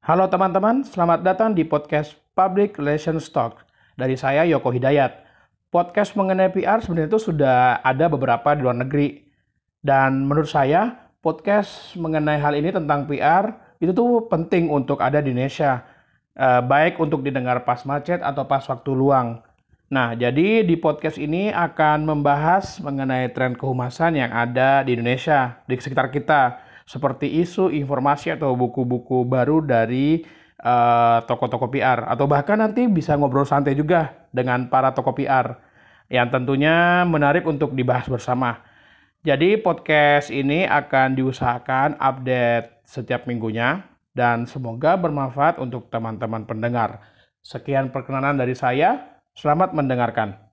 Halo teman-teman, selamat datang di podcast Public Relations Talk. Dari saya Yoko Hidayat. Podcast mengenai PR sebenarnya itu sudah ada beberapa di luar negeri. Dan menurut saya, podcast mengenai hal ini tentang PR itu tuh penting untuk ada di Indonesia. Eh, baik untuk didengar pas macet atau pas waktu luang. Nah, jadi di podcast ini akan membahas mengenai tren kehumasan yang ada di Indonesia, di sekitar kita, seperti isu, informasi, atau buku-buku baru dari eh, toko-toko PR, atau bahkan nanti bisa ngobrol santai juga dengan para toko PR, yang tentunya menarik untuk dibahas bersama. Jadi podcast ini akan diusahakan update setiap minggunya, dan semoga bermanfaat untuk teman-teman pendengar. Sekian perkenalan dari saya. Selamat mendengarkan.